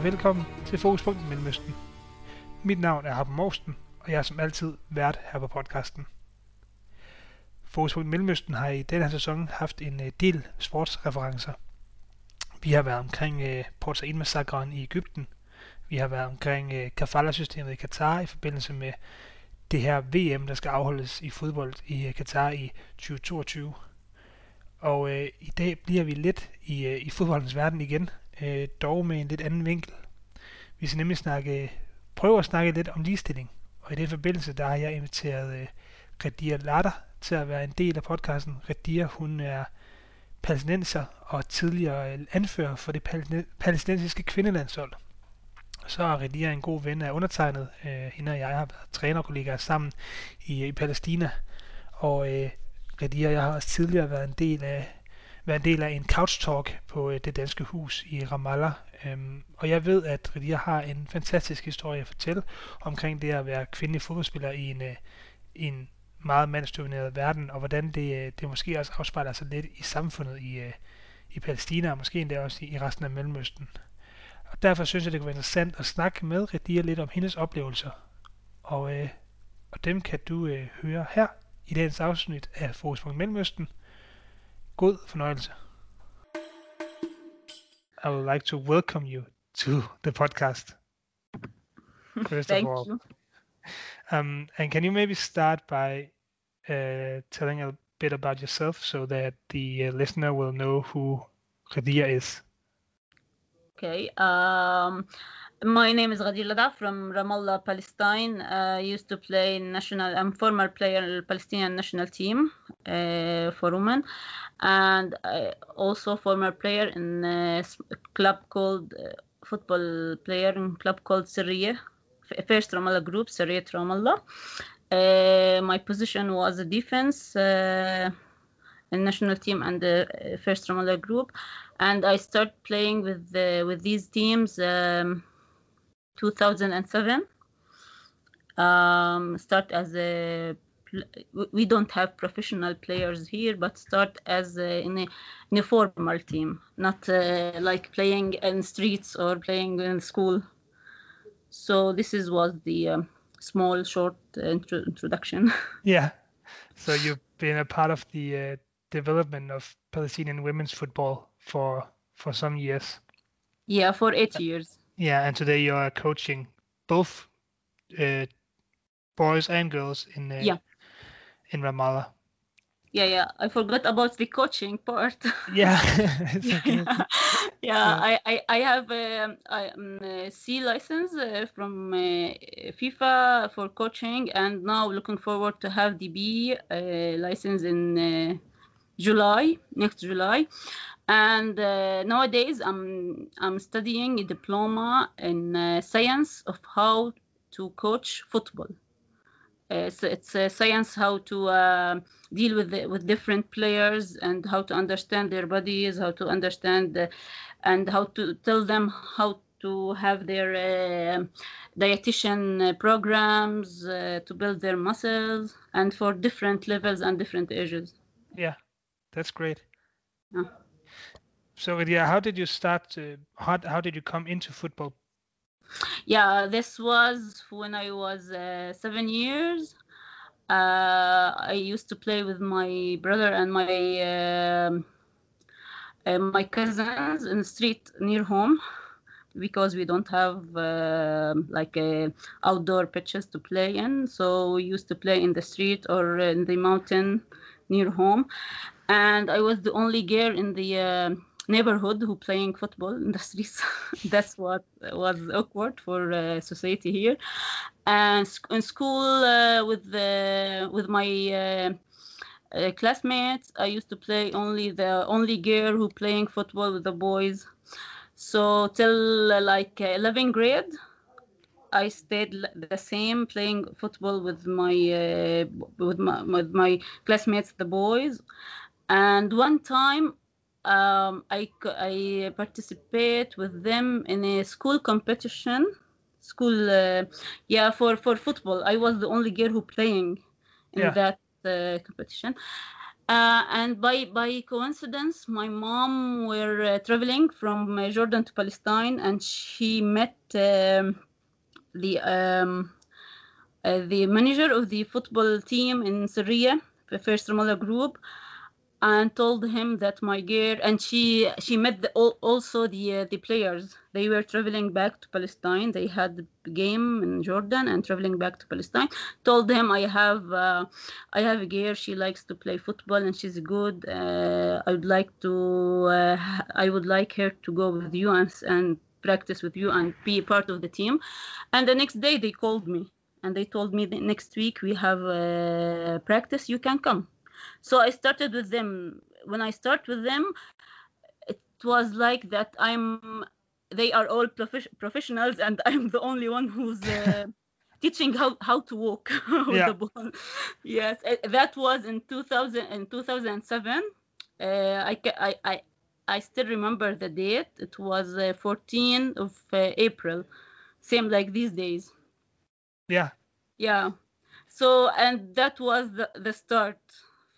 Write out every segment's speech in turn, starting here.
Og velkommen til Fokuspunkt Mellemøsten. Mit navn er Harpen Morsten, og jeg er som altid vært her på podcasten. Fokuspunkt Mellemøsten har i denne her sæson haft en øh, del sportsreferencer. Vi har været omkring uh, Port Said-massakren i Ægypten. Vi har været omkring uh, kafala-systemet i Katar i forbindelse med det her VM, der skal afholdes i fodbold i uh, Katar i 2022. Og uh, i dag bliver vi lidt i, uh, i fodboldens verden igen, øh, dog med en lidt anden vinkel. Vi skal nemlig snakke, prøve at snakke lidt om ligestilling. Og i den forbindelse, der har jeg inviteret øh, Radia Latter til at være en del af podcasten. Radia, hun er palæstinenser og tidligere øh, anfører for det palæstinensiske kvindelandshold. Så er Radia en god ven af undertegnet. Øh, hende og jeg har været trænerkollegaer sammen i, i Palæstina. Og øh, Radia jeg har også tidligere været en del af være en del af en couch talk på øh, det danske hus i Ramallah. Øhm, og jeg ved, at Radia har en fantastisk historie at fortælle omkring det at være kvindelig fodboldspiller i en, øh, i en meget mandsdomineret verden, og hvordan det, øh, det måske også afspejler sig lidt i samfundet i, øh, i Palæstina, og måske endda også i, i resten af Mellemøsten. Og derfor synes jeg, det kunne være interessant at snakke med Radia lidt om hendes oplevelser. Og, øh, og dem kan du øh, høre her i dagens afsnit af Fokuspunkt Mellemøsten. God fornøjelse. I would like to welcome you to the podcast. First Thank of all. you. Um, and can you maybe start by uh, telling a bit about yourself so that the uh, listener will know who Ghadeer is? Okay. Um, my name is Ghadeer Ladaa from Ramallah, Palestine. Uh, I used to play national. I'm former player Palestinian national team uh, for women, and I also former player in a club called uh, football player in club called Sirriya first Ramallah group, Sariyat Ramallah. Uh, my position was a defense uh, in national team and the uh, first Ramallah group, and I started playing with the, with these teams um, 2007. Um, start as a we don't have professional players here, but start as a, in, a, in a formal team, not uh, like playing in streets or playing in school. So this is was the um, small short uh, intro- introduction. yeah. So you've been a part of the uh, development of Palestinian women's football for for some years. Yeah, for eight years. Yeah, and today you are coaching both uh, boys and girls in uh, yeah. in Ramallah. Yeah yeah i forgot about the coaching part. Yeah yeah, yeah. yeah, I, I i have um, a c license uh, from uh, fifa for coaching and now looking forward to have the b uh, license in uh, july next july and uh, nowadays i'm i'm studying a diploma in uh, science of how to coach football so it's a science how to deal with the, with different players and how to understand their bodies, how to understand the, and how to tell them how to have their uh, dietitian programs uh, to build their muscles and for different levels and different ages. Yeah, that's great. Yeah. So, yeah, how did you start? To, how how did you come into football? Yeah, this was when I was uh, seven years. Uh, I used to play with my brother and my um, uh, my cousins in the street near home because we don't have uh, like outdoor pitches to play in. So we used to play in the street or in the mountain near home. And I was the only girl in the uh, neighborhood who playing football in the streets. That's what was awkward for uh, society here. And in school uh, with the with my uh, uh, classmates, I used to play only the only girl who playing football with the boys. So till uh, like 11th grade, I stayed the same playing football with my uh, with my with my classmates, the boys. And one time um, I, I participate with them in a school competition. School uh, yeah for for football. I was the only girl who playing in yeah. that uh, competition. Uh, and by by coincidence, my mom were uh, traveling from uh, Jordan to Palestine, and she met um, the um, uh, the manager of the football team in Syria, the first Ramallah group, and told him that my girl and she she met the, also the uh, the players. They were traveling back to palestine. They had game in jordan and traveling back to palestine. Told him i have uh, i have a girl. She likes to play football and she's good. Uh, i would like to uh, i would like her to go with you and, and practice with you and be part of the team. And the next day they called me and they told me next week we have uh, practice. You can come so i started with them. When i start with them it was like that i'm they are all prof- professionals and i'm the only one who's uh, teaching how, how to walk with Yeah. the ball. Yes uh, that was in 2000 in 2007 uh, I, I i i still remember the date. It was uh, 14 of uh, april. Same like these days. Yeah. yeah. So and that was the, the start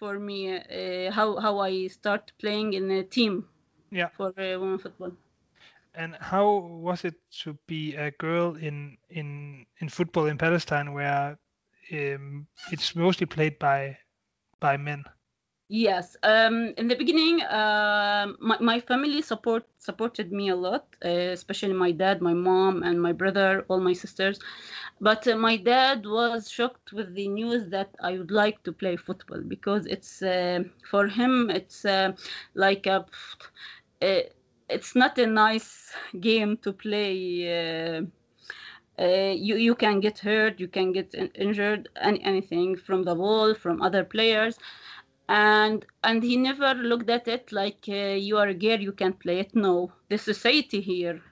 for me uh, how how i start playing in a team Yeah. for uh, women football And how was it to be a girl in in in football in Palestine, where um, it's mostly played by by men? Yes um in the beginning um my, my family support supported me a lot uh, especially my dad my mom and my brother all my sisters. But uh, my dad was shocked with the news that i would like to play football because it's uh, for him it's uh, like a uh, it's not a nice game to play uh, uh, you you can get hurt you can get in- injured any, anything from the ball from other players and and he never looked at it like uh, you are a girl you can't play it. No the society here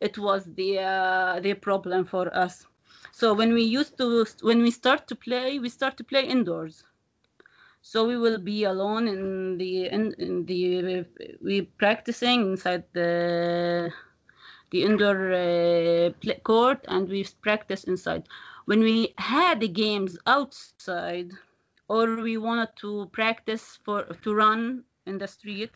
it was the uh, the problem for us. So when we used to when we start to play we start to play indoors. So we will be alone in the in, in the we practicing inside the the indoor uh, play court and we practice inside. When we had the games outside or we wanted to practice for to run in the street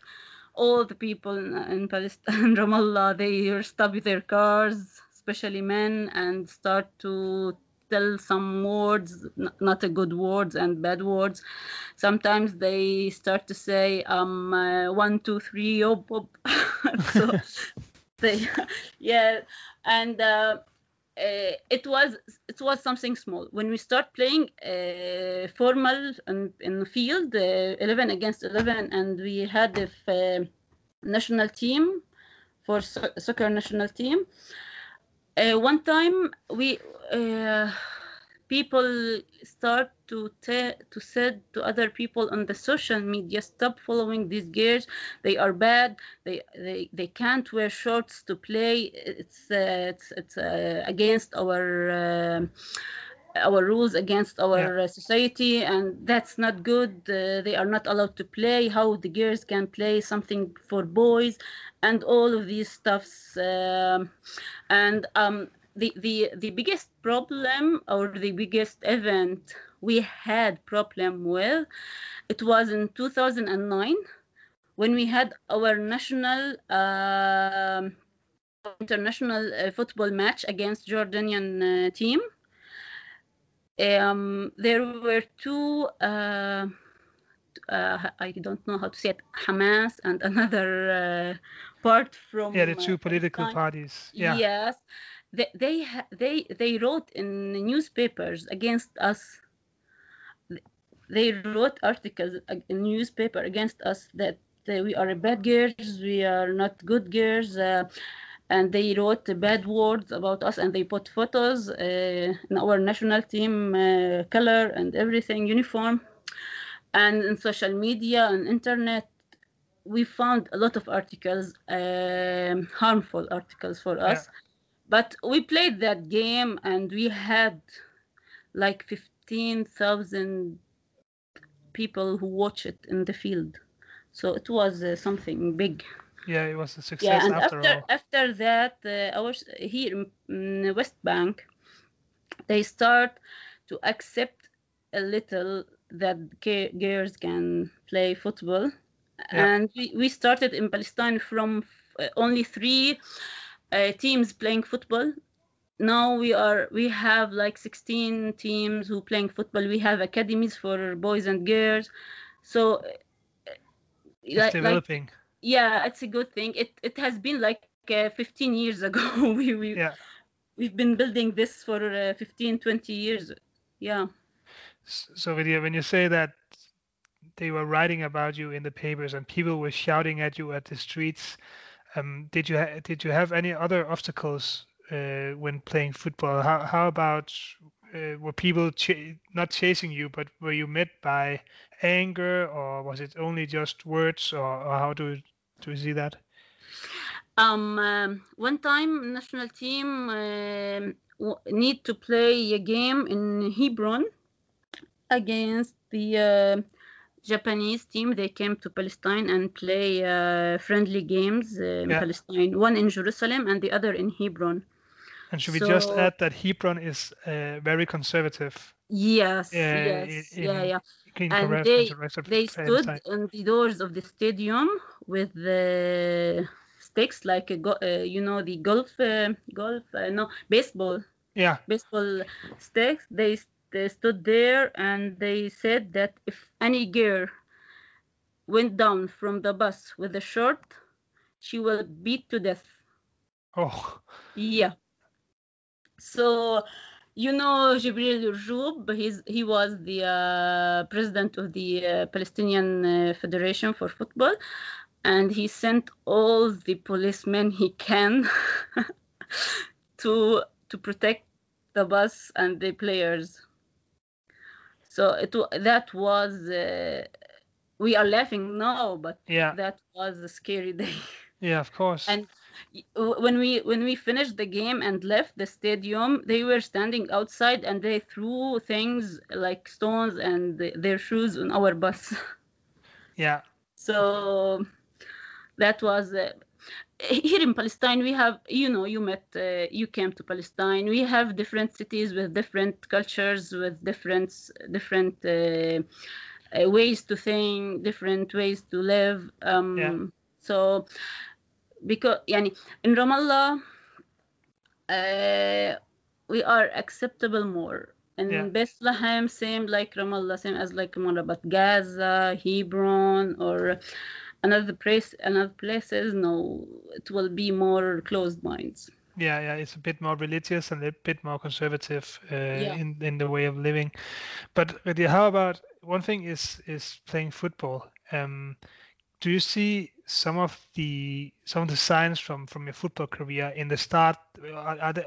all the people in, in palestine ramallah they stop their cars especially men and start to tell some words n- not a good words and bad words. Sometimes they start to say um uh, one two three so they yeah and uh, uh, it was it was something small. When we start playing uh, formal in, in field uh, 11 against 11 and we had the uh, national team for so- soccer national team uh, one time we uh, people start to te- to said to other people on the social media stop following these girls. They are bad. They they, they can't wear shorts to play. It's uh, it's it's uh, against our uh, our rules against our uh, society and that's not good. Uh, they are not allowed to play. How the girls can play something for boys and all of these stuffs um, and um, the, the the biggest problem or the biggest event we had problem with it was in 2009 when we had our national um international uh, football match against Jordanian uh, team um, there were two uh, uh, I don't know how to say it Hamas and another uh, part from Yeah, the uh, two political Palestine. parties. Yeah. Yes, they they they wrote in newspapers against us. They wrote articles in newspaper against us that we are bad girls, we are not good girls, uh, and they wrote bad words about us, and they put photos uh, in our national team uh, color and everything uniform, and in social media and internet we found a lot of articles, um, harmful articles for Yeah. But we played that game and we had like 15,000 people who watch it in the field. So it was uh, something big. Yeah, it was a Yeah, success and after, after all. after that, uh, our here in, West Bank, they start to accept a little that girls can play football. Yeah. And we, we started in Palestine from uh, only three uh, teams playing football. Now we are we have like 16 teams who playing football. We have academies for boys and girls. So uh, It's like- like- developing. yeah, it's a good thing. It it has been like uh, 15 years ago. we we yeah. we've been building this for uh, 15 20 years. Yeah. So you when you say that they were writing about you in the papers and people were shouting at you at the streets, um, did you ha- did you have any other obstacles uh, when playing football? How how about uh, were people ch- not chasing you, but were you met by anger, or was it only just words, or, or how do do you see that? Um, um, one time, national team um, w- need to play a game in Hebron against the uh, Japanese team. They came to Palestine and play uh, friendly games uh, in Yeah. Palestine. One in Jerusalem and the other in Hebron. And should we just add that Hebron is uh, very conservative Yes, Yeah, yes, i- yeah, yeah. in And they- the They stood on the doors of the stadium with the sticks, like a go- uh, you know the golf, uh, golf, uh, no baseball Yeah, baseball sticks. They, they stood there and they said that if any girl went down from the bus with a shirt, she will beat to death. oh, Yeah. So, you know Jibril Rajoub, he's he was the uh, president of the uh, Palestinian uh, Federation for Football, and he sent all the policemen he can to to protect the bus and the players. So it that was uh, we are laughing now, but yeah, that was a scary day. yeah, of course. And when we when we finished the game and left the stadium, they were standing outside and they threw things like stones and th- their shoes on our bus. yeah, so that was uh, here in Palestine, we have, you know, you met, uh, you came to Palestine. We have different cities with different cultures, with different different uh, uh ways to think, different ways to live. Um, yeah. So, because, yani, in Ramallah, uh, we are acceptable more. And yeah. Bethlehem, same like Ramallah, same as like Ramallah, but Gaza, Hebron, or another place, another places, no, it will be more closed minds. yeah, yeah. It's a bit more religious and a bit more conservative uh, in in the way of living. But how about one thing is is playing football. Um, do you see some of the some of the signs from from your football career in the start? Are, are the,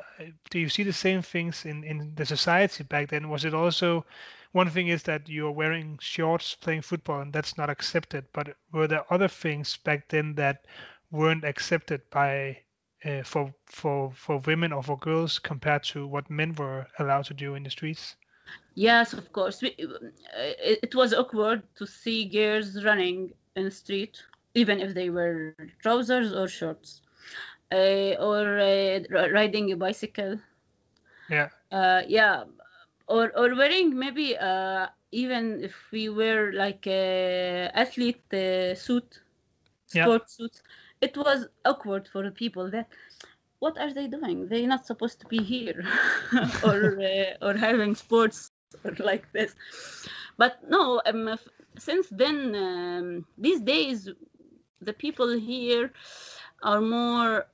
do you see the same things in in the society back then? Was it also one thing is that you're wearing shorts playing football and that's not accepted, but were there other things back then that weren't accepted by uh, for for for women or for girls compared to what men were allowed to do in the streets? Yes, of course. We, uh, it, it was awkward to see girls running in the street, even if they were trousers or shorts, uh, or uh, riding a bicycle. Yeah, Uh, yeah, or or wearing maybe uh, even if we wear like a athlete uh, suit, Yeah. sport suits, it was awkward for the people that. What are they doing? They're not supposed to be here, or uh, or having sports or like this. But no, um, since then, um, these days, the people here are more,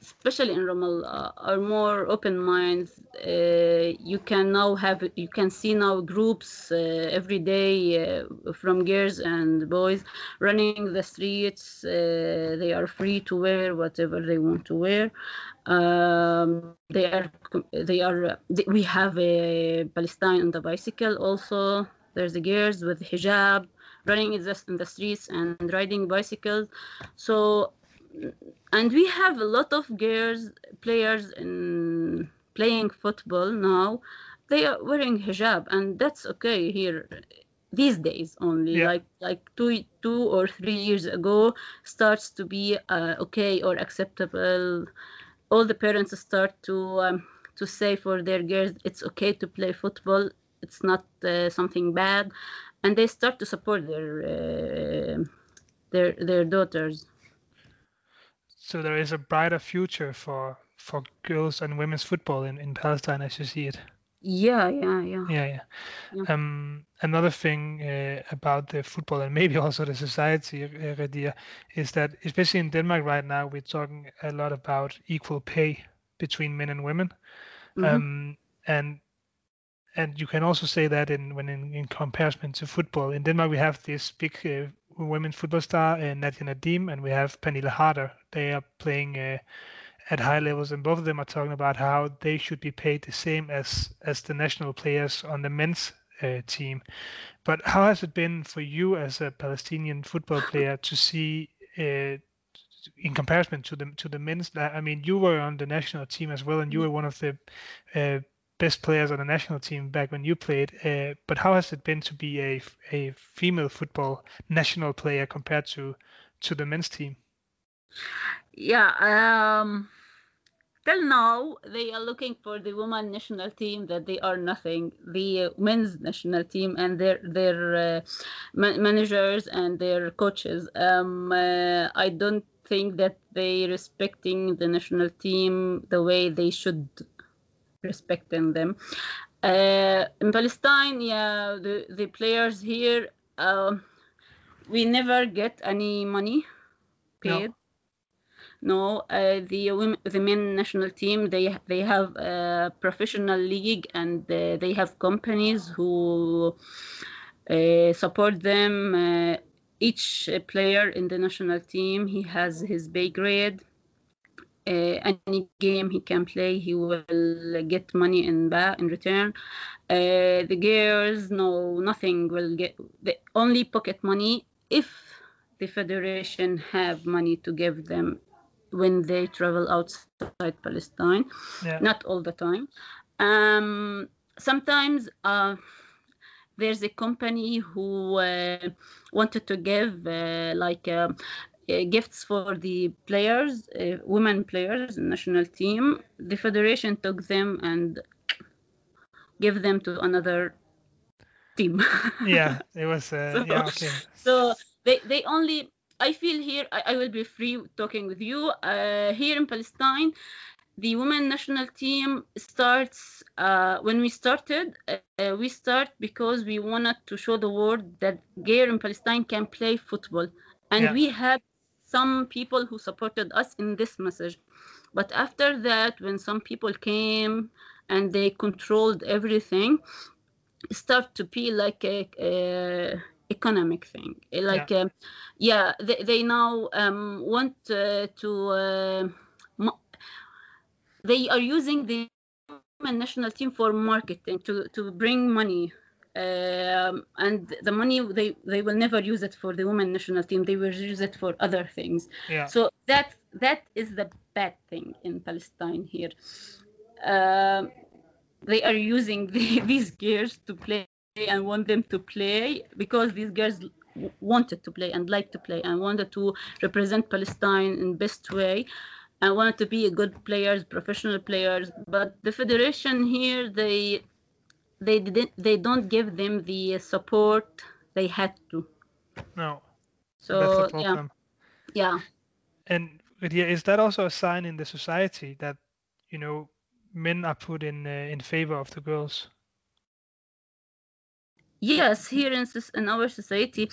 especially in Ramallah, are more open minds. Uh, you can now have, you can see now groups uh, every day uh, from girls and boys running the streets. Uh, they are free to wear whatever they want to wear. Um, they are, they are. We have a Palestine on the bicycle also. There's the girls with hijab running in the, in the streets and riding bicycles. So, and we have a lot of girls players in playing football now. They are wearing hijab, and that's okay here these days only Yeah. like like two two or three years ago starts to be uh, okay or acceptable all the parents start to um, to say for their girls it's okay to play football it's not uh, something bad, and they start to support their uh, their their daughters. So there is a brighter future for for girls and women's football in, in Palestine as you see it. Yeah, yeah, yeah. Yeah, yeah. Yeah. Um, another thing uh, about the football and maybe also the society, uh, Ghadeer, is that especially in Denmark right now, we're talking a lot about equal pay between men and women. Mhm. Um, and and you can also say that in when in, in comparison to football in Denmark we have this big uh, women's football star uh, Nadia Nadim and we have Pernille Harder. They are playing uh, at high levels, and both of them are talking about how they should be paid the same as as the national players on the men's uh, team. But how has it been for you as a Palestinian football player to see? Uh, in comparison to the to the men's, I mean, you were on the national team as well, and you were one of the uh, best players on the national team back when you played. Uh, but how has it been to be a a female football national player compared to to the men's team? Yeah, um, till now they are looking for the women national team that they are nothing. The uh, men's national team and their their uh, ma- managers and their coaches. Um, uh, I don't think that they respecting the national team the way they should respecting them. Uh, in Palestine, yeah, the the players here, um, we never get any money paid. No, uh, the women, the men national team, they they have a professional league and uh, they have companies who uh, support them. Uh, each uh, player in the national team, he has his pay grade. Uh, any game he can play, he will get money in back in return. Uh, the girls, no, nothing will get. The only pocket money if the federation have money to give them when they travel outside Palestine. Yeah. Not all the time. Um, sometimes uh, there's a company who uh, wanted to give uh, like uh, uh, gifts for the players, uh, women players, national team. The federation took them and gave them to another team. yeah, it was. Uh, So- yeah, okay. so they they only i feel here i, I will be free talking with you uh, here in palestine the women national team starts uh, when we started uh, we start because we wanted to show the world that gay in palestine can play football and Yeah. we had some people who supported us in this message. But after that when some people came and they controlled everything it start to be like a, a economic thing. Like yeah, yeah they, they now um, want uh, to uh, mo- they are using the national team for marketing to, to bring money um, and the money they, they will never use it for the women national team they will use it for other things Yeah. so that that is the bad thing in palestine here um, they are using the, these girls to play and want them to play because these girls wanted to play and like to play and wanted to represent Palestine in best way and wanted to be a good players, professional players. But the federation here, they they didn't they don't give them the support they had to. No, So that's the yeah, problem. yeah. And Ghadeer, is that also a sign in the society that you know men are put in uh, in favor of the girls? Yes, here in in our society,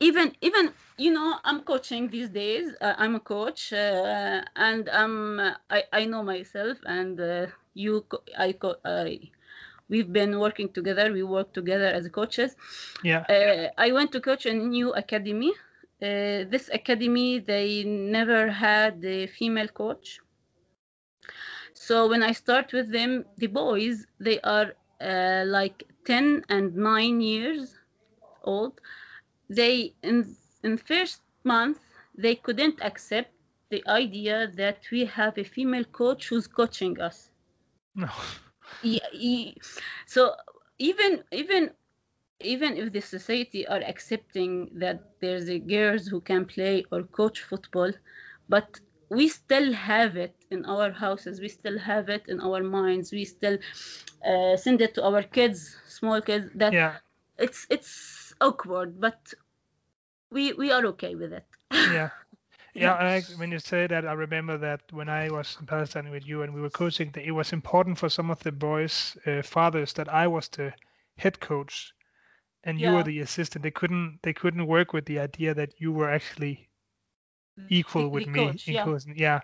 even even you know, I'm coaching these days. Uh, I'm a coach, uh, and um, I I know myself, and uh, you, co- I, I, we've been working together. We work together as coaches. Yeah. Uh, I went to coach a new academy. Uh, this academy, they never had a female coach. So when I start with them, the boys, they are uh, like 10 and 9 years old. They, in, in first month, they couldn't accept the idea that we have a female coach who's coaching us No. yeah, so even even even if the society are accepting that there's a girls who can play or coach football but we still have it in our houses we still have it in our minds we still uh, send it to our kids small kids that Yeah. it's it's awkward but we we are okay with it Yeah. Yeah, and I, when you say that, I remember that when I was in Palestine with you and we were coaching, that it was important for some of the boys' uh, fathers that I was the head coach and you were the assistant. They couldn't they couldn't work with the idea that you were actually equal The- with the me coach, in yeah. coaching. Yeah.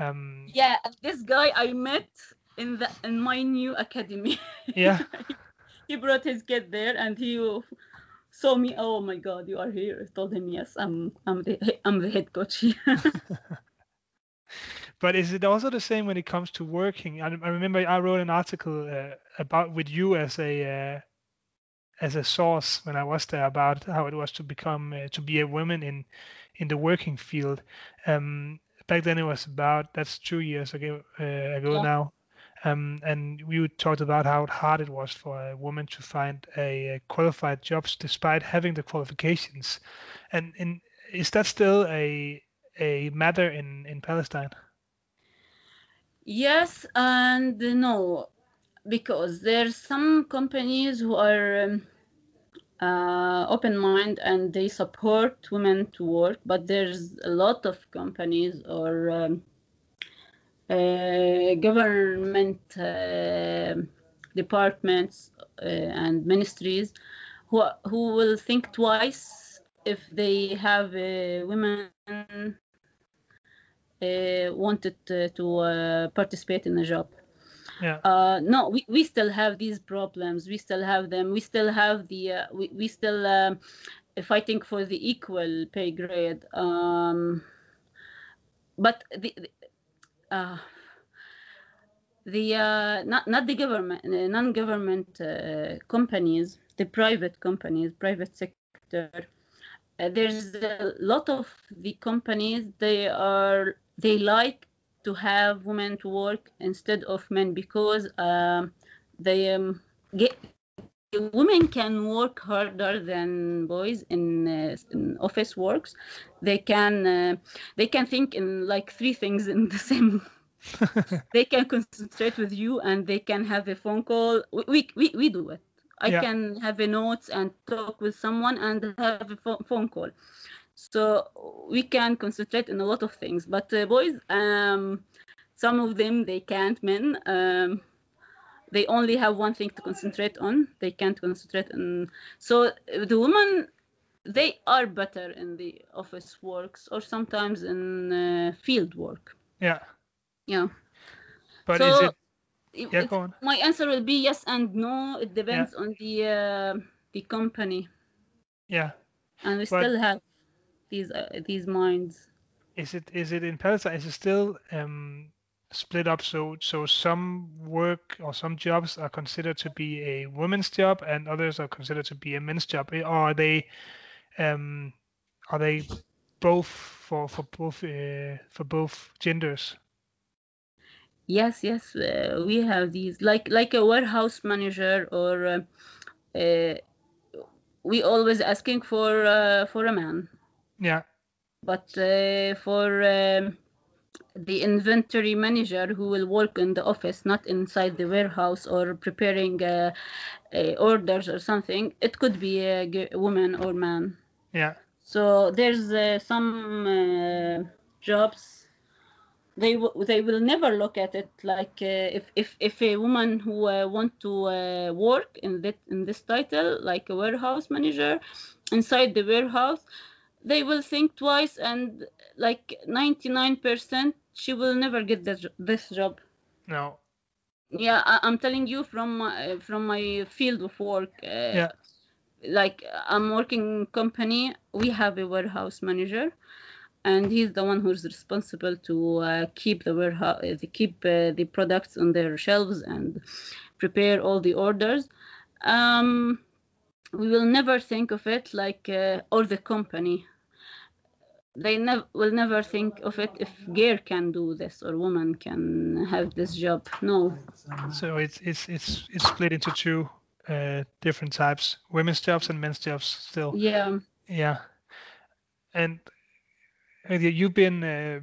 Um, yeah this guy i met in the in my new academy yeah. he brought his kid there and he saw me oh my god you are here i told him yes i'm i'm the i'm the head coach here But is it also the same when it comes to working? I, I remember I wrote an article uh, about with you as a uh, as a source when I was there about how it was to become uh, to be a woman in in the working field. Um, back then it was about that's two years ago uh, ago Yeah. now. Um, and we talked about how hard it was for a woman to find a, qualified jobs despite having the qualifications. And, and is that still a a matter in in Palestine? Yes and no, because there's some companies who are um, uh, open mind and they support women to work, but there's a lot of companies or um, government uh, departments uh, and ministries who who will think twice if they have uh, women uh, wanted to, to uh, participate in a job. Yeah. Uh, no, we, we still have these problems. We still have them. We still have the uh, we we still um, fighting for the equal pay grade. Um, but the, the uh, the uh, not not the government, uh, non-government uh, companies, the private companies, private sector. Uh, there's a lot of the companies they are they like to have women to work instead of men because um, they um, get women can work harder than boys in, uh, in office works. They can uh, they can think in like three things in the same they can concentrate with you and they can have a phone call. We we, we do it. I Yeah. can have a notes and talk with someone and have a pho- phone call. So we can concentrate in a lot of things. But uh, boys um some of them they can't men um they only have one thing to concentrate on they can't concentrate on so uh, the women they are better in the office works or sometimes in uh, field work yeah. yeah But so is it? Yeah, go on. my answer will be yes and no it depends on the uh, the company Yeah. and we But- still have these uh, these minds Is it is it in Palestine? Is it still um, split up so so some work or some jobs are considered to be a woman's job and others are considered to be a men's job? Are they um, are they both for for both uh, for both genders? yes yes uh, we have these like like a warehouse manager or uh, uh, we always asking for uh, for a man Yeah. but uh, for um, the inventory manager who will work in the office not inside the warehouse or preparing uh, uh, orders or something. It could be a g- woman or man. Yeah. so there's uh, some uh, jobs. They w- they will never look at it like uh, if if if a woman who uh, want to uh, work in that in this title like a warehouse manager inside the warehouse they will think twice and like 99% she will never get this, this job No. yeah I, i'm telling you from my, from my field of work uh, Yeah. like i'm working in company we have a warehouse manager and he's the one who's responsible to uh, keep the warehouse to keep uh, the products on their shelves and prepare all the orders um, we will never think of it like uh, or the company they nev- will never think of it if gear can do this or woman can have this job no So it's it's it's it's split into two uh, different types: women's jobs and men's jobs. Still. yeah Yeah. And you've been uh,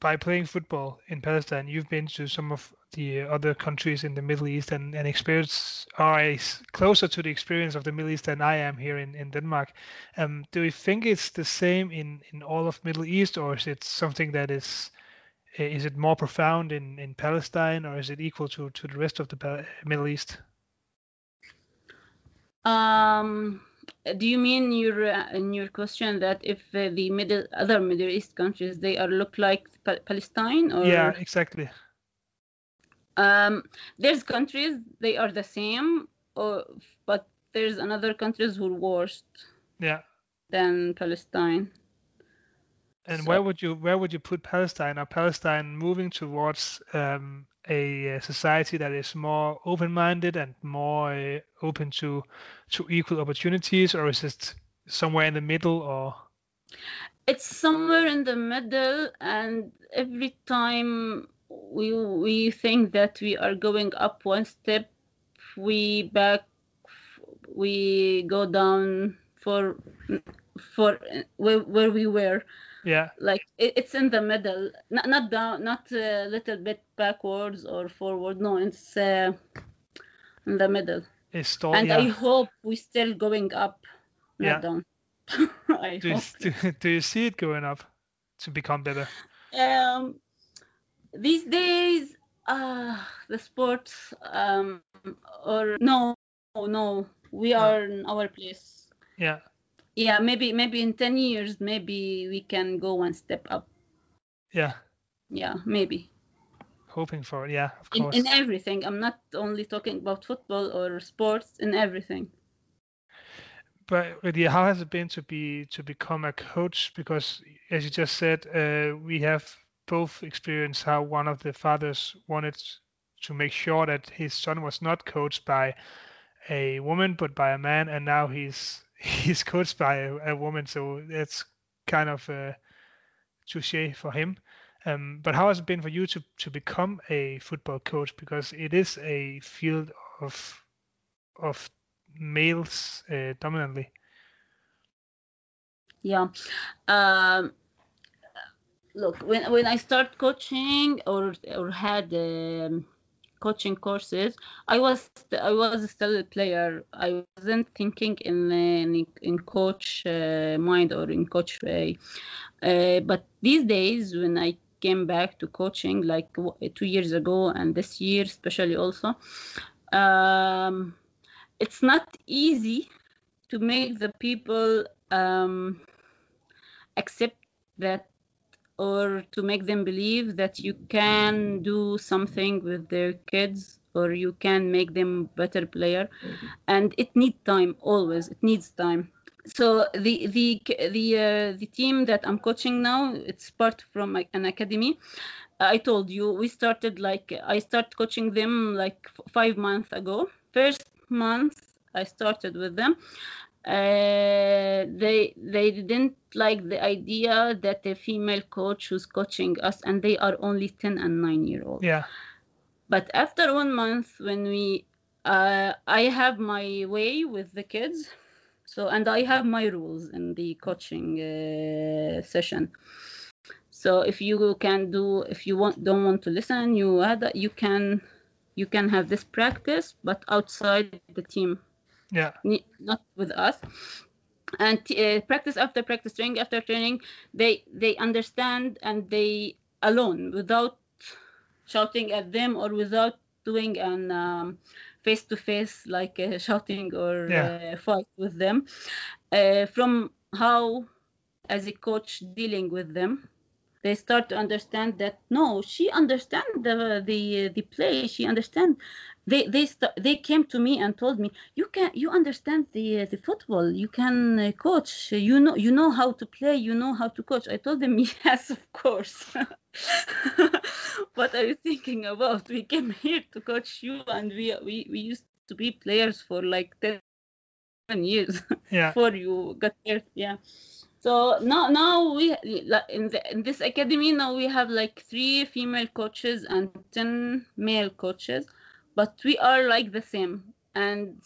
by playing football in Palestine, you've been to some of the other countries in the Middle East and, and experience are closer to the experience of the Middle East than I am here in, in Denmark. Um, do you think it's the same in, in all of Middle East or is it something that is is it more profound in, in Palestine or is it equal to, to the rest of the Middle East? Um, do you mean your in your question that if uh, the middle other Middle East countries they are look like Palestine or yeah exactly um there's countries they are the same or but there's another countries who are worse yeah than Palestine and so, where would you where would you put Palestine? Are Palestine moving towards um, a, society that is more open-minded and more uh, open to to equal opportunities, or is it somewhere in the middle? Or it's somewhere in the middle, and every time we we think that we are going up one step, we back we go down for for where, where we were yeah like it, it's in the middle not not down not a little bit backwards or forward no it's uh, in the middle it's still, and yeah. i hope we're still going up not yeah. down I do. You, do, do you see it going up to become better um these days uh the sports um or no no we are in our place. Yeah. Yeah maybe maybe in 10 years maybe we can go one step up. Yeah. Yeah maybe. Hoping for it yeah of in, course. in everything. I'm not only talking about football or sports in everything. But Lydia, how has it been to be to become a coach? Because as you just said uh, we have both experienced how one of the fathers wanted to make sure that his son was not coached by a woman but by a man and now he's he's coached by a, a woman, so it's kind of a touche for him. Um, but how has it been for you to, to become a football coach? Because it is a field of of males uh, dominantly. Yeah. Um, look, when when I start coaching or or had um, coaching courses, I was I was still a player. I wasn't thinking in in, in coach uh, mind or in coach way. Uh, but these days, when I came back to coaching, like two years ago and this year especially also, um, it's not easy to make the people um, accept that or to make them believe that you can do something with their kids or you can make them better player. And it needs time always. It needs time. So the the the uh, the team that i'm coaching now it's part from an academy. I told you we started like i started coaching them like five months ago. First month i started with them uh, they they didn't like the idea that a female coach was coaching us and they are only 10 and 9 year old. Yeah. But after one month when we uh, i have my way with the kids so and i have my rules in the coaching uh, session. So if you can do if you want don't want to listen you add you can you can have this practice but outside the team yeah. Not with us. And uh, practice after practice training after training they they understand and they alone without shouting at them or without doing an um, face-to-face like uh, shouting or yeah. uh, fight with them uh, from how as a coach dealing with them they start to understand that no she understand the the the play she understand. They they st- they came to me and told me you can you understand the the football. You can uh, coach. You know you know how to play. You know how to coach. I told them yes of course. What are you thinking about? We came here to coach you and we we, we used to be players for like 10 years yeah. before you got here. Yeah so now now we in, the, in this academy now we have like three female coaches and 10 male coaches but we are like the same and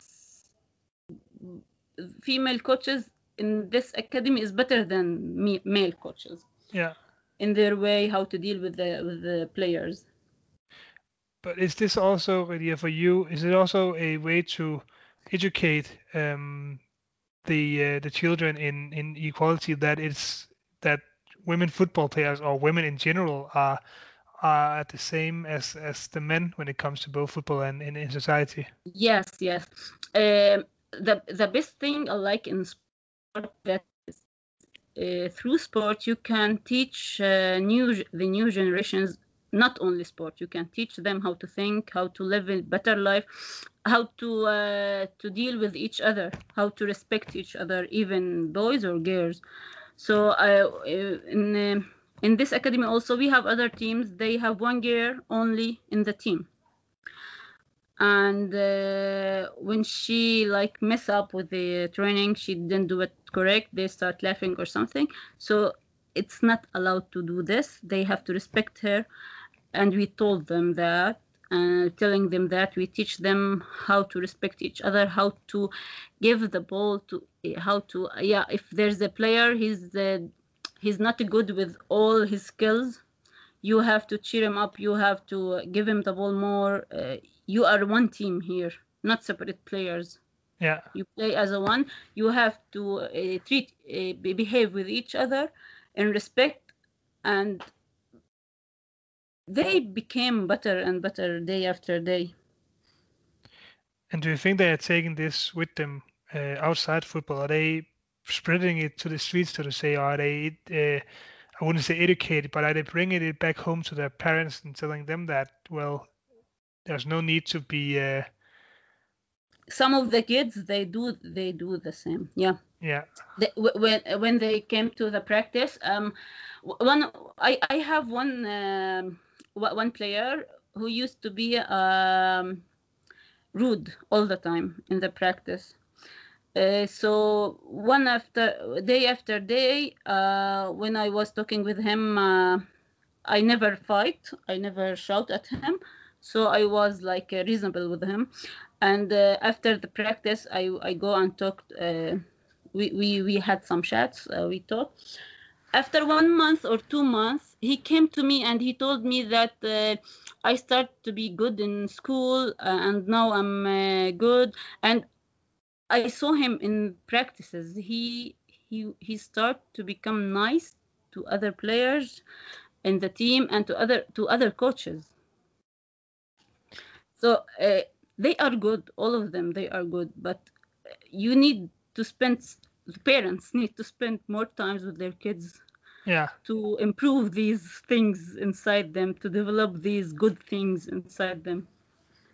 female coaches in this academy is better than me, male coaches yeah in their way how to deal with the with the players. But is this also, Ghadeer, for you? Is it also a way to educate um, the uh, the children in in equality that it's that women football players or women in general are are at the same as as the men when it comes to both football and, and in society? Yes, yes. Um, the the best thing I like in sport that uh, through sport you can teach uh, new the new generations not only sport you can teach them how to think how to live a better life how to uh, to deal with each other how to respect each other even boys or girls. So uh, in uh, in this academy also we have other teams. They have one girl only in the team. And uh, when she like mess up with the training she didn't do it correct they start laughing or something. So it's not allowed to do this. They have to respect her and we told them that uh, telling them that we teach them how to respect each other how to give the ball to how to yeah if there's a player he's uh, he's not good with all his skills you have to cheer him up you have to give him the ball more uh, you are one team here not separate players. Yeah. You play as a one you have to uh, treat uh, behave with each other in respect and they became better and better day after day and do you think they are taking this with them uh, outside football are they spreading it to the streets so to say or are they uh, I wouldn't say educated, but are they bringing it back home to their parents and telling them that, well, there's no need to be. Uh... Some of the kids they do they do the same. Yeah. Yeah. They, when when they came to the practice, um, one I I have one um, one player who used to be um, rude all the time in the practice. Uh, so one after day after day, uh, when I was talking with him, uh, I never fight. I never shout at him. So I was like uh, reasonable with him. And uh, after the practice, I, I go and talk. we, we we had some chats. we talked. After one month or two months, he came to me and he told me that uh, I start to be good in school uh, and now I'm uh, good. And I saw him in practices. He he he started to become nice to other players in the team and to other to other coaches. So uh, they are good, all of them. They are good, but you need to spend. The parents need to spend more times with their kids. Yeah. To improve these things inside them, to develop these good things inside them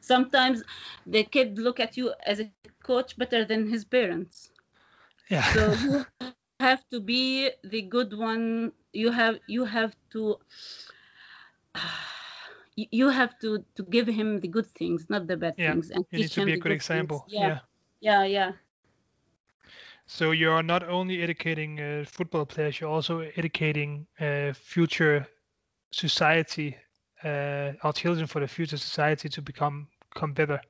sometimes the kid look at you as a coach better than his parents yeah so you have to be the good one you have you have to you have to to give him the good things not the bad yeah. things and you need to be a good, good example yeah. yeah. yeah yeah so you're not only educating uh, football players you're also educating uh, future society uh, our children for the future society to become become better.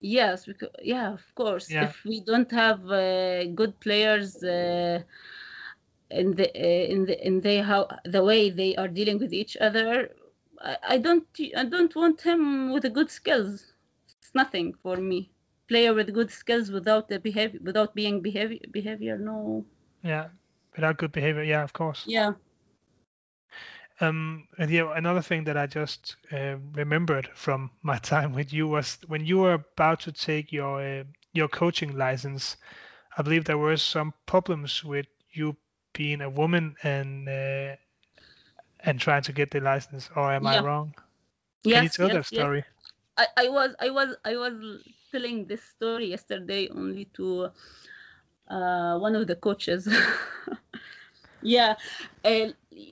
Yes, because, yeah, of course. Yeah. If we don't have uh, good players uh, in the uh, in the in the how the way they are dealing with each other, I, I don't I don't want him with the good skills. It's nothing for me. Player with good skills without the behavior without being behavior behavior no. Yeah, without good behavior. Yeah, of course. Yeah. Um, and yeah, another thing that I just uh, remembered from my time with you was when you were about to take your uh, your coaching license. I believe there were some problems with you being a woman and uh, and trying to get the license. Or am yeah. I wrong? Yes, Can you tell yes, that story? Yes. I, I was I was I was telling this story yesterday only to uh, one of the coaches. yeah uh,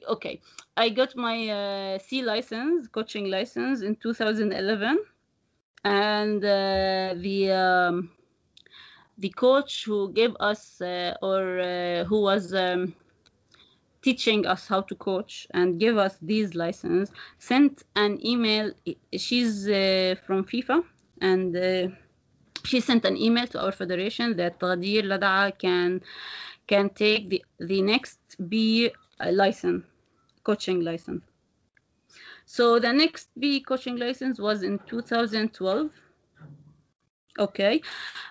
okay. I got my uh, c license coaching license in 2011 and uh, the um, the coach who gave us uh, or uh, who was um, teaching us how to coach and give us these license sent an email. She's uh, from fifa and she sent an email to our federation that Ghadeer Ladaa can can take the, the next B license. coaching license. So the next B coaching license was in 2012. Okay.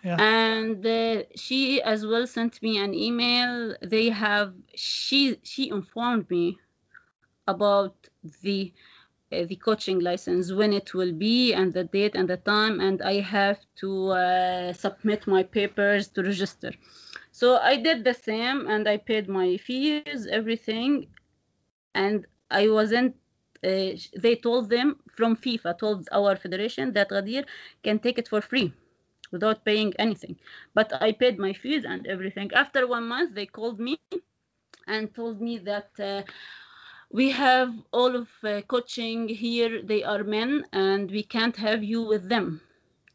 Yeah. And uh, she as well sent me an email. They have she she informed me about the uh, the coaching license when it will be and the date and the time and I have to uh, submit my papers to register. So I did the same and I paid my fees, everything, and I wasn't. Uh, they told them from FIFA told our federation that Ghadeer can take it for free without paying anything. But I paid my fees and everything. After one month, they called me and told me that uh, we have all of uh, coaching here. They are men, and we can't have you with them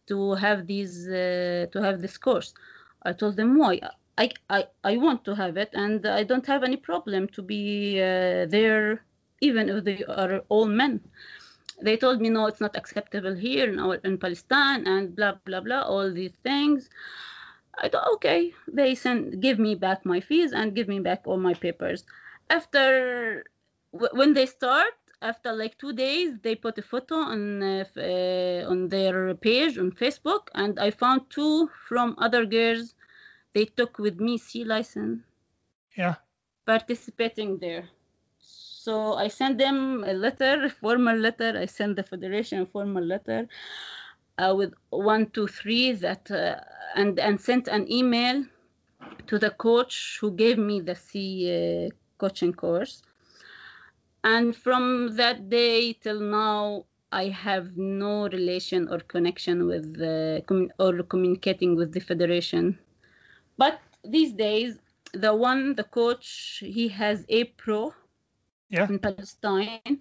to have these uh, to have this course. I told them why. I, I, I want to have it, and I don't have any problem to be uh, there, even if they are all men they told me no it's not acceptable here in, our, in palestine and blah blah blah all these things i thought okay they send give me back my fees and give me back all my papers after when they start after like two days they put a photo on uh, uh, on their page on facebook and i found two from other girls they took with me c license Yeah. participating there so I sent them a letter, a formal letter. I sent the federation a formal letter uh, with one, two, three that, uh, and and sent an email to the coach who gave me the C uh, coaching course. And from that day till now, I have no relation or connection with the or communicating with the federation. But these days, the one, the coach, he has a pro Yeah. in Palestine.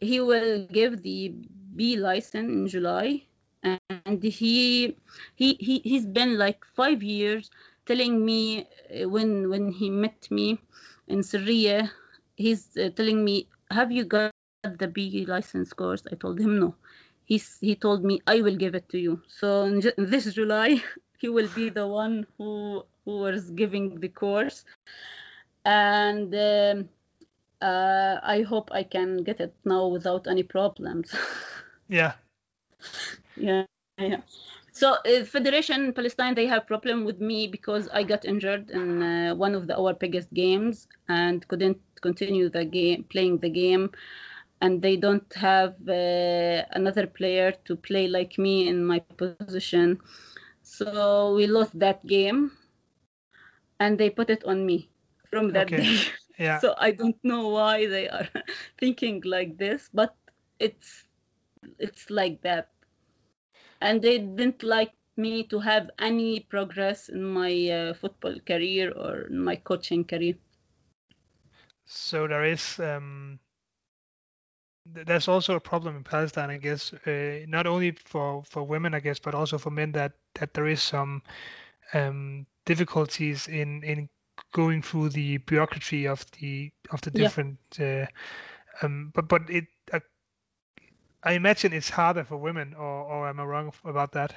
He will give the B license in July, and he he, he he's been like five years telling me uh, when when he met me in Syria, he's uh, telling me, "Have you got the B license course?" I told him no. He's he told me I will give it to you. So in this July, he will be the one who who was giving the course, and. Um, uh, I hope I can get it now without any problems. Yeah. yeah, yeah. So uh, Federation Palestine they have problem with me because I got injured in uh, one of the our biggest games and couldn't continue the game playing the game, and they don't have uh, another player to play like me in my position. So we lost that game, and they put it on me from that Okay. day. Yeah. so i don't know why they are thinking like this but it's it's like that and they didn't like me to have any progress in my uh, football career or in my coaching career So there is um, th- there's also a problem in Palestine, I guess, uh, not only for for women, I guess, but also for men that that there is some um, difficulties in in going through the bureaucracy of the of the Yeah. different. Uh, um, but but it. I imagine it's harder for women, or, or am I wrong about that?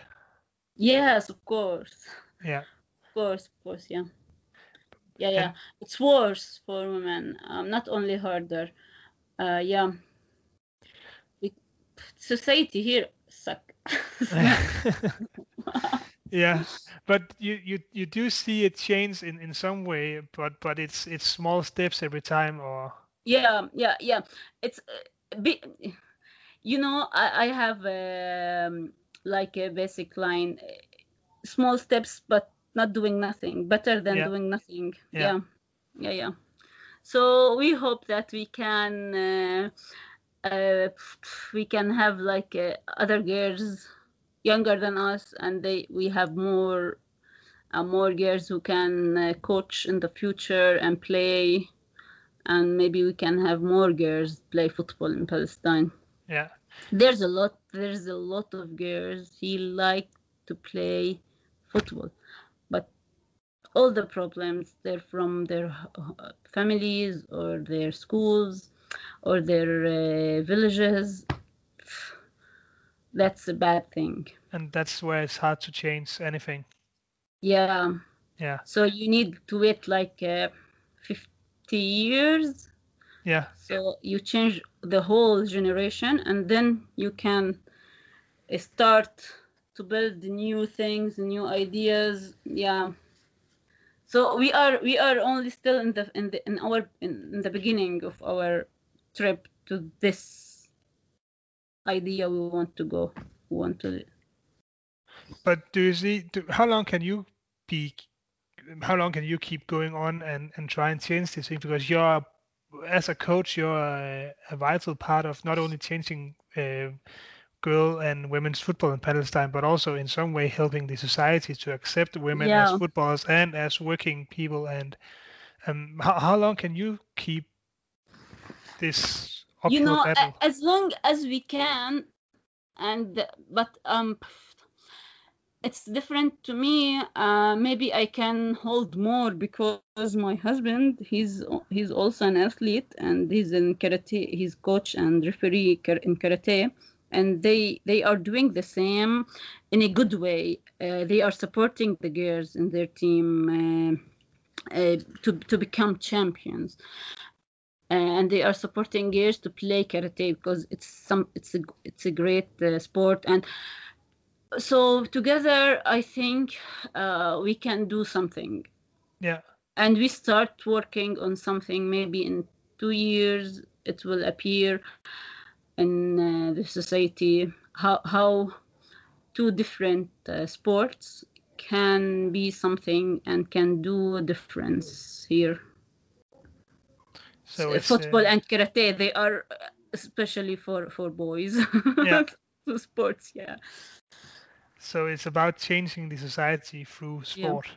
yes of course. Yeah. of course of course yeah. Yeah yeah. It's worse for women um, not only harder. Uh, yeah. We, society here suck. Yeah but you, you you do see it change in in some way but but it's it's small steps every time or yeah yeah yeah. It's uh, bi- you know i, I have um, like a basic line small steps but not doing nothing better than Yeah. doing nothing Yeah. yeah yeah yeah so we hope that we can uh, uh, we can have like uh, other girls younger than us and they we have more uh, more girls who can uh, coach in the future and play and maybe we can have more girls play football in Palestine. Yeah There's a lot. There's a lot of girls who like to play football, but all the problems they're from their families or their schools or their uh, villages. That's a bad thing. and that's where it's hard to change anything Yeah. yeah So you need to wait like uh, 50 years Yeah. So you change the whole generation, and then you can uh, start to build new things, new ideas. Yeah. So we are we are only still in the in the in our in, in the beginning of our trip to this idea we want to go. We want to But do you see? Do, how long can you be? How long can you keep going on and and try and change this thing? Because you're as a coach, you're a, a vital part of not only changing uh, girl and women's football in Palestine, but also in some way helping the society to accept women Yeah. as footballers and as working people. And um, how, how long can you keep this you know battle? as long as we can and but um it's different to me uh maybe i can hold more because my husband he's he's also an athlete and he's in karate he's coach and referee in karate and they they are doing the same in a good way. Uh, they are supporting the girls in their team uh, uh, to to become champions. And they are supporting girls to play karate because it's some it's a it's a great uh, sport and so together i think uh, we can do something. Yeah. and we start working on something. Maybe in two years it will appear in uh, the society. How how two different uh, sports can be something and can do a difference here. So football uh, and karate they are uh, especially for for boys. Yeah. Sports yeah so it's about changing the society through sport.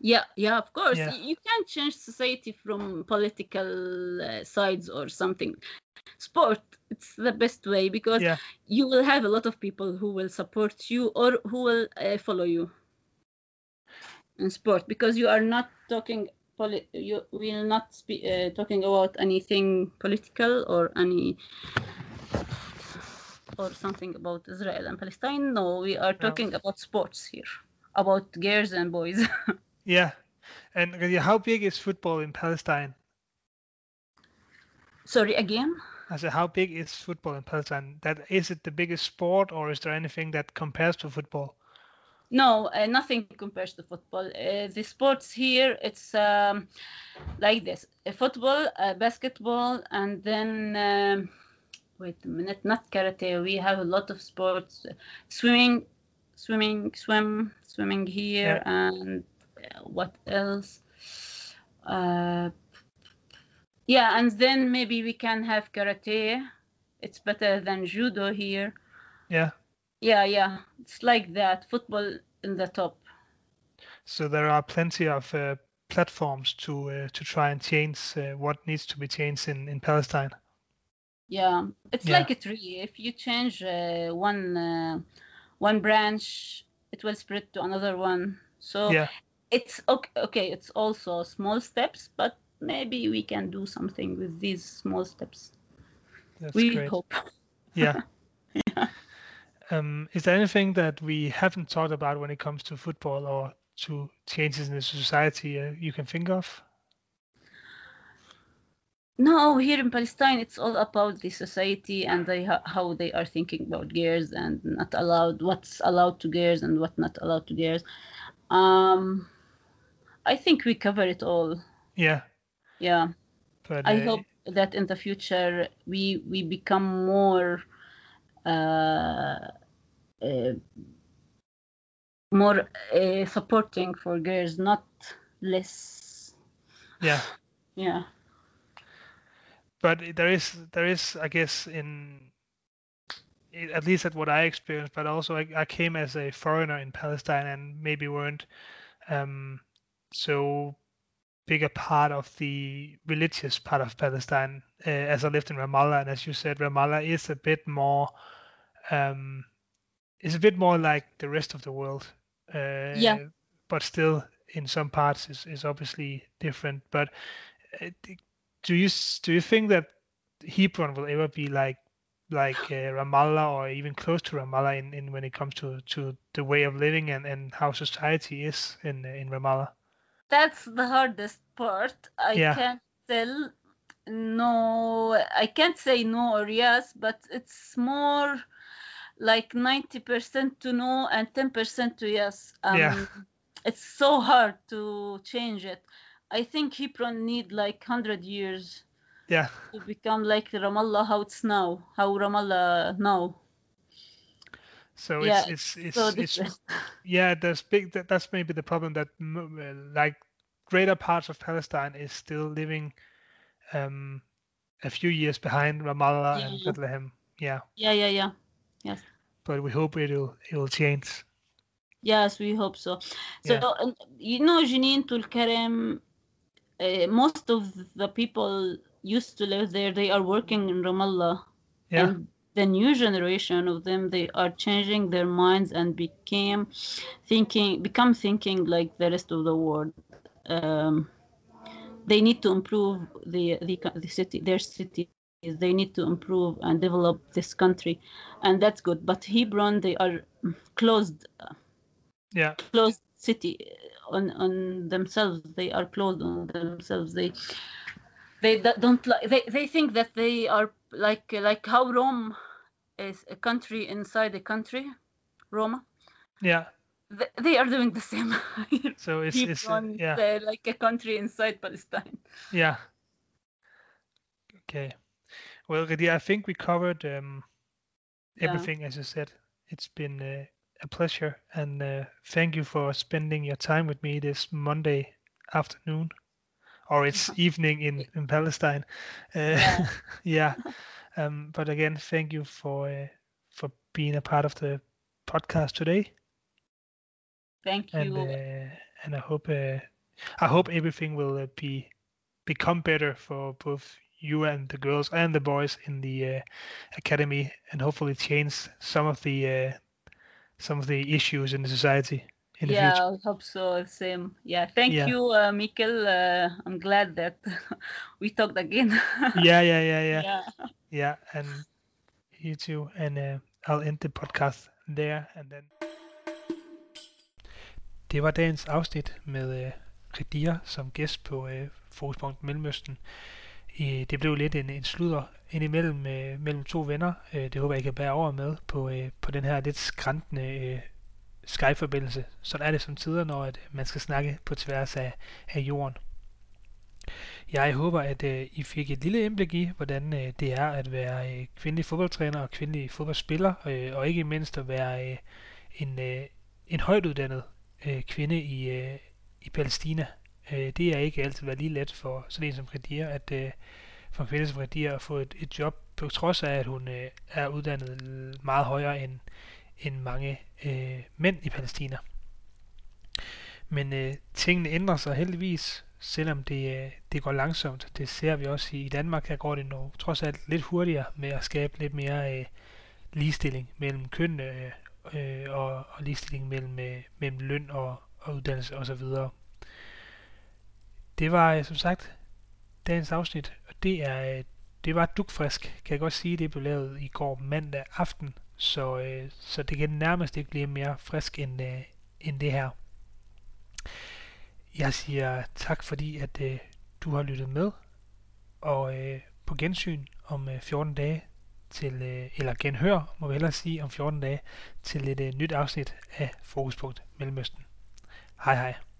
yeah yeah of course Yeah. You can't change society from political uh, sides or something sport it's the best way because Yeah. you will have a lot of people who will support you or who will uh, follow you in sport because you are not talking poli- you will not be uh, talking about anything political or any or something about Israel and Palestine. No, we are talking about sports here, about girls and boys. Yeah. And how big is football in Palestine? Sorry again. I said, how big is football in Palestine? That is it the biggest sport, or is there anything that compares to football? No, uh, nothing compares to football. Uh, the sports here, it's um, like this: uh, football, basketball, and then um, wait a minute, not karate. We have a lot of sports: swimming, swimming, swim, swimming here, and uh, what else? Uh, yeah, and then maybe we can have karate. It's better than judo here. Yeah. Yeah, yeah, it's like that. Football in the top. So there are plenty of uh, platforms to uh, to try and change uh, what needs to be changed in, in Palestine. Yeah, it's Yeah. like a tree. If you change uh, one uh, one branch, it will spread to another one. So Yeah. it's okay. Okay, it's also small steps, but maybe we can do something with these small steps. That's we great. hope. Yeah. Um, is there anything that we haven't talked about when it comes to football or to changes in the society uh, you can think of? No, here in Palestine, it's all about the society and they, ho- how they are thinking about girls and not allowed, what's allowed to girls and what not allowed to girls. Um, I think we cover it all. Yeah. Yeah. But I uh, hope that in the future we we become more uh, uh, more uh, supporting for girls, not less. yeah. Yeah. But there is there is i guess in at least at what i experienced but also i, I came as a foreigner in palestine and maybe weren't um, so big a part of the religious part of palestine uh, as i lived in ramallah and as you said ramallah is a bit more um, is a bit more like the rest of the world uh, Yeah. but still in some parts is, is obviously different but uh, do you do you think that Hebron will ever be like like uh, Ramallah or even close to Ramallah in, in when it comes to, to the way of living and, and how society is in in Ramallah? That's the hardest part. I Yeah. can't tell no, I can't say no or yes, but it's more like 90% to no and 10% to yes. Um, Yeah. It's so hard to change it. I think Hebron need like 100 years Yeah, to become like Ramallah how it's now, how Ramallah now. so Yeah, it's it's So it's, it's yeah. There's big. That, that's maybe the problem that uh, like greater parts of Palestine is still living um a few years behind Ramallah and Yeah. Bethlehem. Yeah, Yeah, yeah, yeah. Yes. but we hope it'll it'll change. Yes, we hope so. So, Yeah. you know, Jenin Tulkarem, uh, most of the people used to live there, they are working in Ramallah. Yeah, And the new generation of them, they are changing their minds and became thinking, become thinking like the rest of the world. Um, they need to improve the, the, the city, their cities. They need to improve and develop this country, and that's good. But Hebron, they are closed yeah, closed city on on themselves they are closed on themselves they they don't like they, they think that they are like like how rome is a country inside a country roma yeah. Th- they are doing the same So it's it's uh, yeah. they're like a country inside palestine Yeah. Okay. Well, Ghadeer, I think we covered um, Yeah. everything as you said. It's been uh, a pleasure, and uh, thank you for spending your time with me this Monday afternoon, or it's evening in in Palestine. Uh, Yeah. yeah. Um, but again, thank you for uh, for being a part of the podcast today, thank and you uh, and I hope uh, I hope everything will uh, be become better for both you and the girls and the boys in the uh, academy, and hopefully change some of the uh, some of the issues in the society in the yeah future. i hope so same yeah thank Yeah. you uh, Mikkel. Uh, i'm glad that we talked again Yeah, yeah, yeah, yeah, yeah yeah, and you too. And uh, I'll end the podcast there, and then. Det var dagens afsnit med øh, Ghadeer som gæst på øh, Fokuspunkt Mellemøsten. Det blev lidt en, en sludder indimellem øh, mellem to venner. Øh, det håber jeg, I kan bære over med på, øh, på den her lidt skræntende øh, Skype-forbindelse. Sådan er det som tider, når at øh, man skal snakke på tværs af, af jorden. Jeg håber, at øh, I fik et lille indblik i, hvordan øh, det er at være øh, kvindelig fodboldtræner og kvindelig fodboldspiller, øh, og ikke mindst at være øh, en, øh, en højt uddannet øh, kvinde i, øh, i Palæstina. Øh, det er ikke altid været lige let for sådan en som Kadir, at øh, for en kvinde som Kadir at få et, et job, på trods af, at hun øh, er uddannet meget højere end, end mange øh, mænd i Palæstina. Men øh, tingene ændrer sig heldigvis, selvom det, øh, det går langsomt. Det ser vi også i, i Danmark. Her går det nu trods alt lidt hurtigere med at skabe lidt mere øh, ligestilling mellem kønnene øh, øh, og, og ligestilling mellem, øh, mellem løn og, og uddannelse osv. Det var øh, som sagt dagens afsnit, og det er øh, det var dukfrisk, kan jeg godt sige. Det blev lavet i går mandag aften, så, øh, så det kan nærmest ikke blive mere frisk end, øh, end det her. Jeg siger tak fordi, at øh, du har lyttet med, og øh, på gensyn om øh, 14 dage til, øh, eller genhør, må vi hellere sige, om 14 dage til et øh, nyt afsnit af Fokuspunkt Mellemøsten. Hej hej.